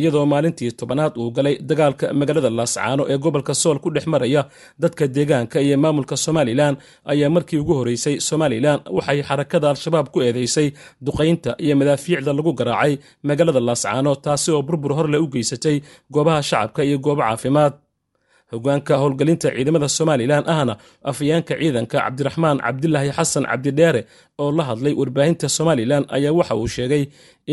iyadoo maalintii tobanaad uu galay dagaalka magaalada laascaano ee gobolka sool ku dhex maraya. Dadka deegaanka iyo maamulka somalilan ayaa markii ugu horreysay somalilan waxay xarakada al-shabaab ku eedeysay duqaynta iyo madaafiicda lagu garaacay magaalada laascaano taasi oo burbur horle u geysatay goobaha shacabka iyo goobo caafimaad hogaanka howlgelinta ciidamada somalilan ahna afayeenka ciidanka cabdiraxmaan cabdilaahi xasan cabdidheere oo la hadlay warbaahinta somalilan ayaa waxa uu sheegay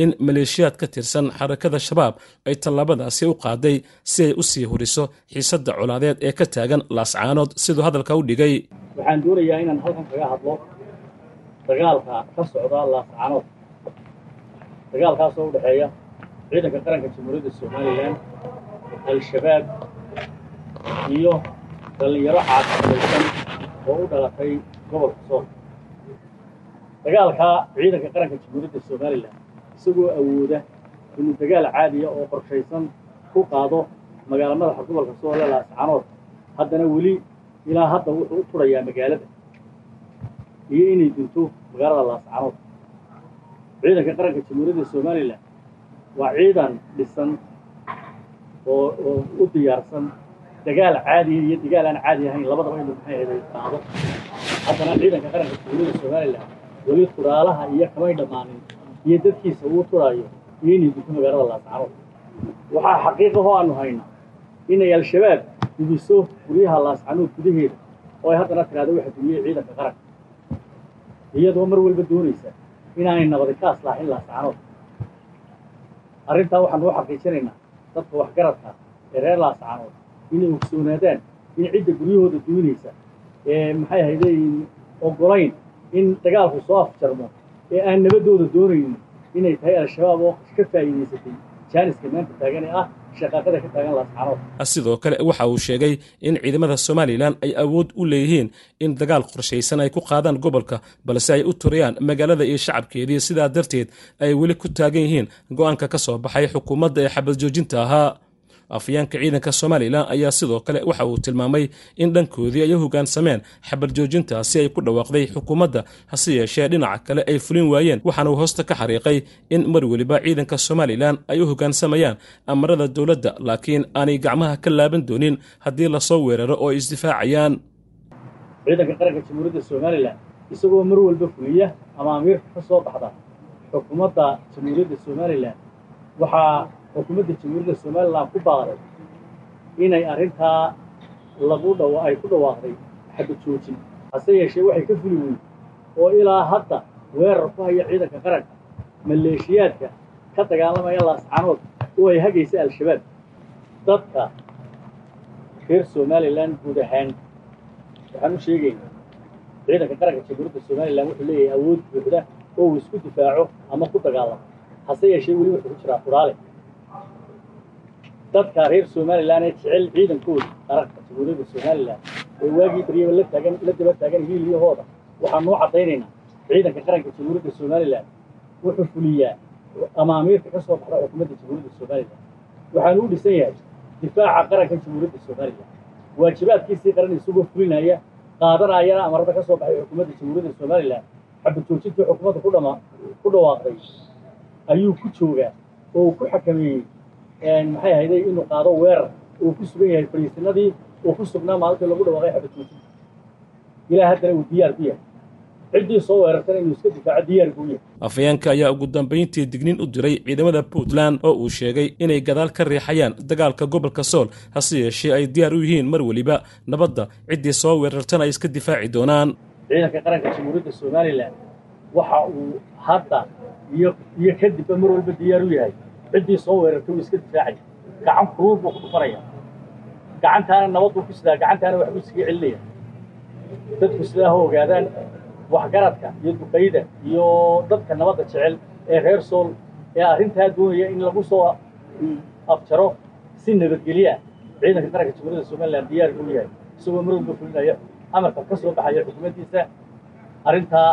in maleeshiyaad ka tirsan xarakada shabaab ay tallaabadaasi u qaaday si ay u sii huriso xiisadda colaadeed ee ka taagan laascaanood siduu hadalka u dhigay waxaan doonayaa inaan halkan kaga hadlo dagaalka ka socda laascaanood dagaalkaasoo u dhexeeya ciidanka qaranka jamhuuriyadda somalilan al-shabaab iyo dhallinyaro caafimaadaysan oo u dhalatay gobolka sool dagaalka ciidanka qaranka jamhuuriyadda somalilan isagoo awooda inuu dagaal caadiya oo qorshaysan ku qaado magaalo madaxa gobolka sool ee laascanood haddana weli ilaa hadda wuxuu u turayaa magaalada iyo inay dinto magaalada laascanood ciidanka qaranka jamhuuriyadda somalilan waa ciidan dhisan oo oo u diyaarsan dagaal caadiya iyo dagaal aan caadi ahayn labadaba ay qaado. Haddana ciidanka qaranka jamhuuriyadda somalilan weli turaalaha iyo kamay dhammaanin iyo dadkiisa uu turaayo iyo inay dinto magaalada laascanood waxaa xaqiiqahoo aanu haynaa inay al-shabaab gudiso guryaha laascanood gudaheeda oo ay haddana tiraahdo waxa dumiyey ciidanka qaranka. Iyadoo mar walba doonaysa inaanay nabadi ka aslaaxin laascanood arrintaa waxaanu u xaqiijinaynaa dadka waxgaradka ee reer laascanood inay ogsoonaadaan in cidda guryahooda duminaysa maxay ahayday ogolayn in dagaalku soo afjarmo ee aan nabaddooda doonaynin inay tahay al-shabaab oo ka faa'iidaysatay. Jaaniska maanta taagan ee ah shaqaaqada ka taagan laascanood sidoo kale waxa uu sheegay in ciidamada somalilan ay awood u leeyihiin in dagaal qorshaysan ay ku qaadaan gobolka balse ay u turayaan magaalada iyo shacabkeedii sidaa darteed ay weli ku taagan yihiin go'aanka ka soo baxay xukuumadda ee xabad joojinta ahaa afyaanka ciidanka somalilan ayaa sidoo kale waxa uu tilmaamay in dhankoodii ay u hoggaansameen xabad joojintaasi ay ku dhawaaqday xukuumadda hase yeeshee dhinaca kale ay fulin waayeen waxaana uu hoosta ka xariiqay in mar weliba ciidanka somalilan ay u hoggaansamayaan amarada dowladda laakiin aanay gacmaha ka laaban doonin haddii la soo weeraro oo ay isdifaacayaan ciidanka qaranka jamhuuriyadda somalilan isagoo mar walba fuliya ama amiirka ka baxda xukuumadda jamhuuriyadda somalilan waxaa xukuumadda jamhuuriyadda somalilan ku baaqday inay arrintaa lagu dhawa ay ku dhawaaqday xabad joojin. Hase yeeshee waxay ka fuli weyn oo ilaa hadda weerar ku haya ciidanka qaranka maleeshiyaadka ka dagaalamaya laascanood oo ay hagaysa al-shabaab. Dadka reer somalilan guud ahaan waxaan u sheegaynaa ciidanka qaranka jamhuuriyadda somalilan wuxuu leeyahay awood buuxda oo uu isku difaaco ama ku dagaalamo. Hase yeeshee weli wuxuu ku jiraa furaale dadka reer somalilan ee jecel ciidankooda qaranka jamhuuriyadda somalilan ee waagii baryaba la taagan la daba taagan hiiliyahooda waxaan noo caddaynaynaa ciidanka qaranka jamhuuriyadda somalilan wuxuu fuliyaa amaamiirka ka soo baxda xukuumadda jamhuuriyadda somalilan waxaanu u dhisan yahay difaaca qaranka jamhuuriyadda somalilan waajibaadkiisii qaran isagoo fulinaya qaadanayana amarada ka soo baxay xukuumadda jamhuuriyadda somalilan xabad joojintii xukuumadda ku dhawaaqday ayuu ku joogaa oo uu ku xakameeyey maxay ahayday inuu qaado weerar uu ku sugan yahay fadhiisinadii uu ku sugnaa maalintii lagu dhawaaqay xabad joojinta ilaa haddana uu diyaar ku yahay. Ciddii soo weerartana inuu iska difaaco diyaar buu yahay. Afayeenka ayaa ugu dambayntii dignin u diray ciidamada puntland oo uu sheegay inay gadaal ka riixayaan dagaalka gobolka sool hase yeeshee ay diyaar u yihiin mar weliba nabadda ciddii soo weerartana ay iska difaaci doonaan. Ciidanka qaranka jamhuuriyadda somalilan waxa uu hadda iyo iyo kadibba mar walba diyaar u yahay ciddii soo weerartay uu iska difaacaya gacan kuruur buu ku dhufanaya gacantaana nabad buu ku sidaa gacantaana waxbuu iskaga celinaya dadku sidaa ogaadaan waxgaradka iyo duqayda iyo dadka nabadda jecel ee reer sool ee arrintaa doonaya in lagu soo afjaro si nabadgelyo ah ciidanka qaranka jamhuuriyadda somalilan diyaar buu yahay isagoo mar walba fulinaya. Amarka ka soo baxaya xukuumaddiisa arrintaa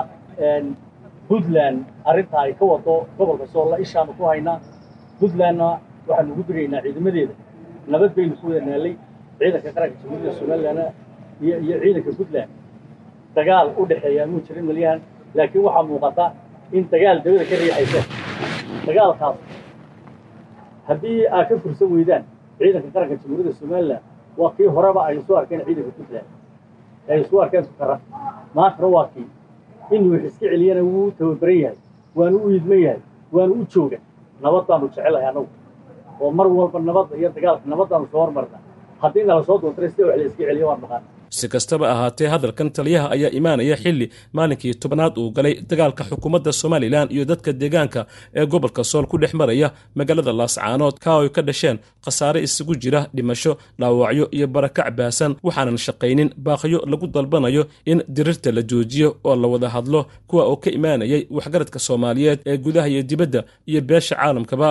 puntland arrintaa ay ka wado gobolka soolla ishaanu ku haynaa puntlandna waxaanu ugu digaynaa ciidamadeeda. Nabad baynu ku wada naalay ciidanka qaranka jamhuuriyadda somalilandna iyo iyo ciidanka puntland. Dagaal u dhexeeyaa muu jirin malyahan laakiin waxaa muuqata in dagaal dabada ka riixaysa. Dagaalkaas haddii aad ka fursan weydaan ciidanka qaranka jamhuuriyadda somaliland waa kii horeba aynu soo arkeen ciidanka puntland. Aynu soo arkeen sukara. Maantana waa kii. Inuu wax iska celiyana wuu tababaran yahay waanu u idman yahay waanu u jooga nabad baanu jecelahay annagu oo mar walba nabadda iyo dagaalka nabaddaanu soo hormarna. Haddii nala soo doontana sida wax la iska celiyo waan maqaan si kastaba ahaatee hadalkan taliyaha ayaa imaanaya xilli maalinkii tobnaad uu galay dagaalka xukuumadda somalilan iyo dadka deegaanka ee gobolka sool ku dhex maraya magaalada laascaanood ka ay ka dhasheen khasaare isugu jira dhimasho dhaawacyo iyo barakac baasan waxaanan shaqaynin baaqyo lagu dalbanayo in dirirta la joojiyo oo la wada hadlo kuwa oo ka imaanayay waxgaradka soomaaliyeed ee gudaha iyo dibadda iyo beesha caalamkaba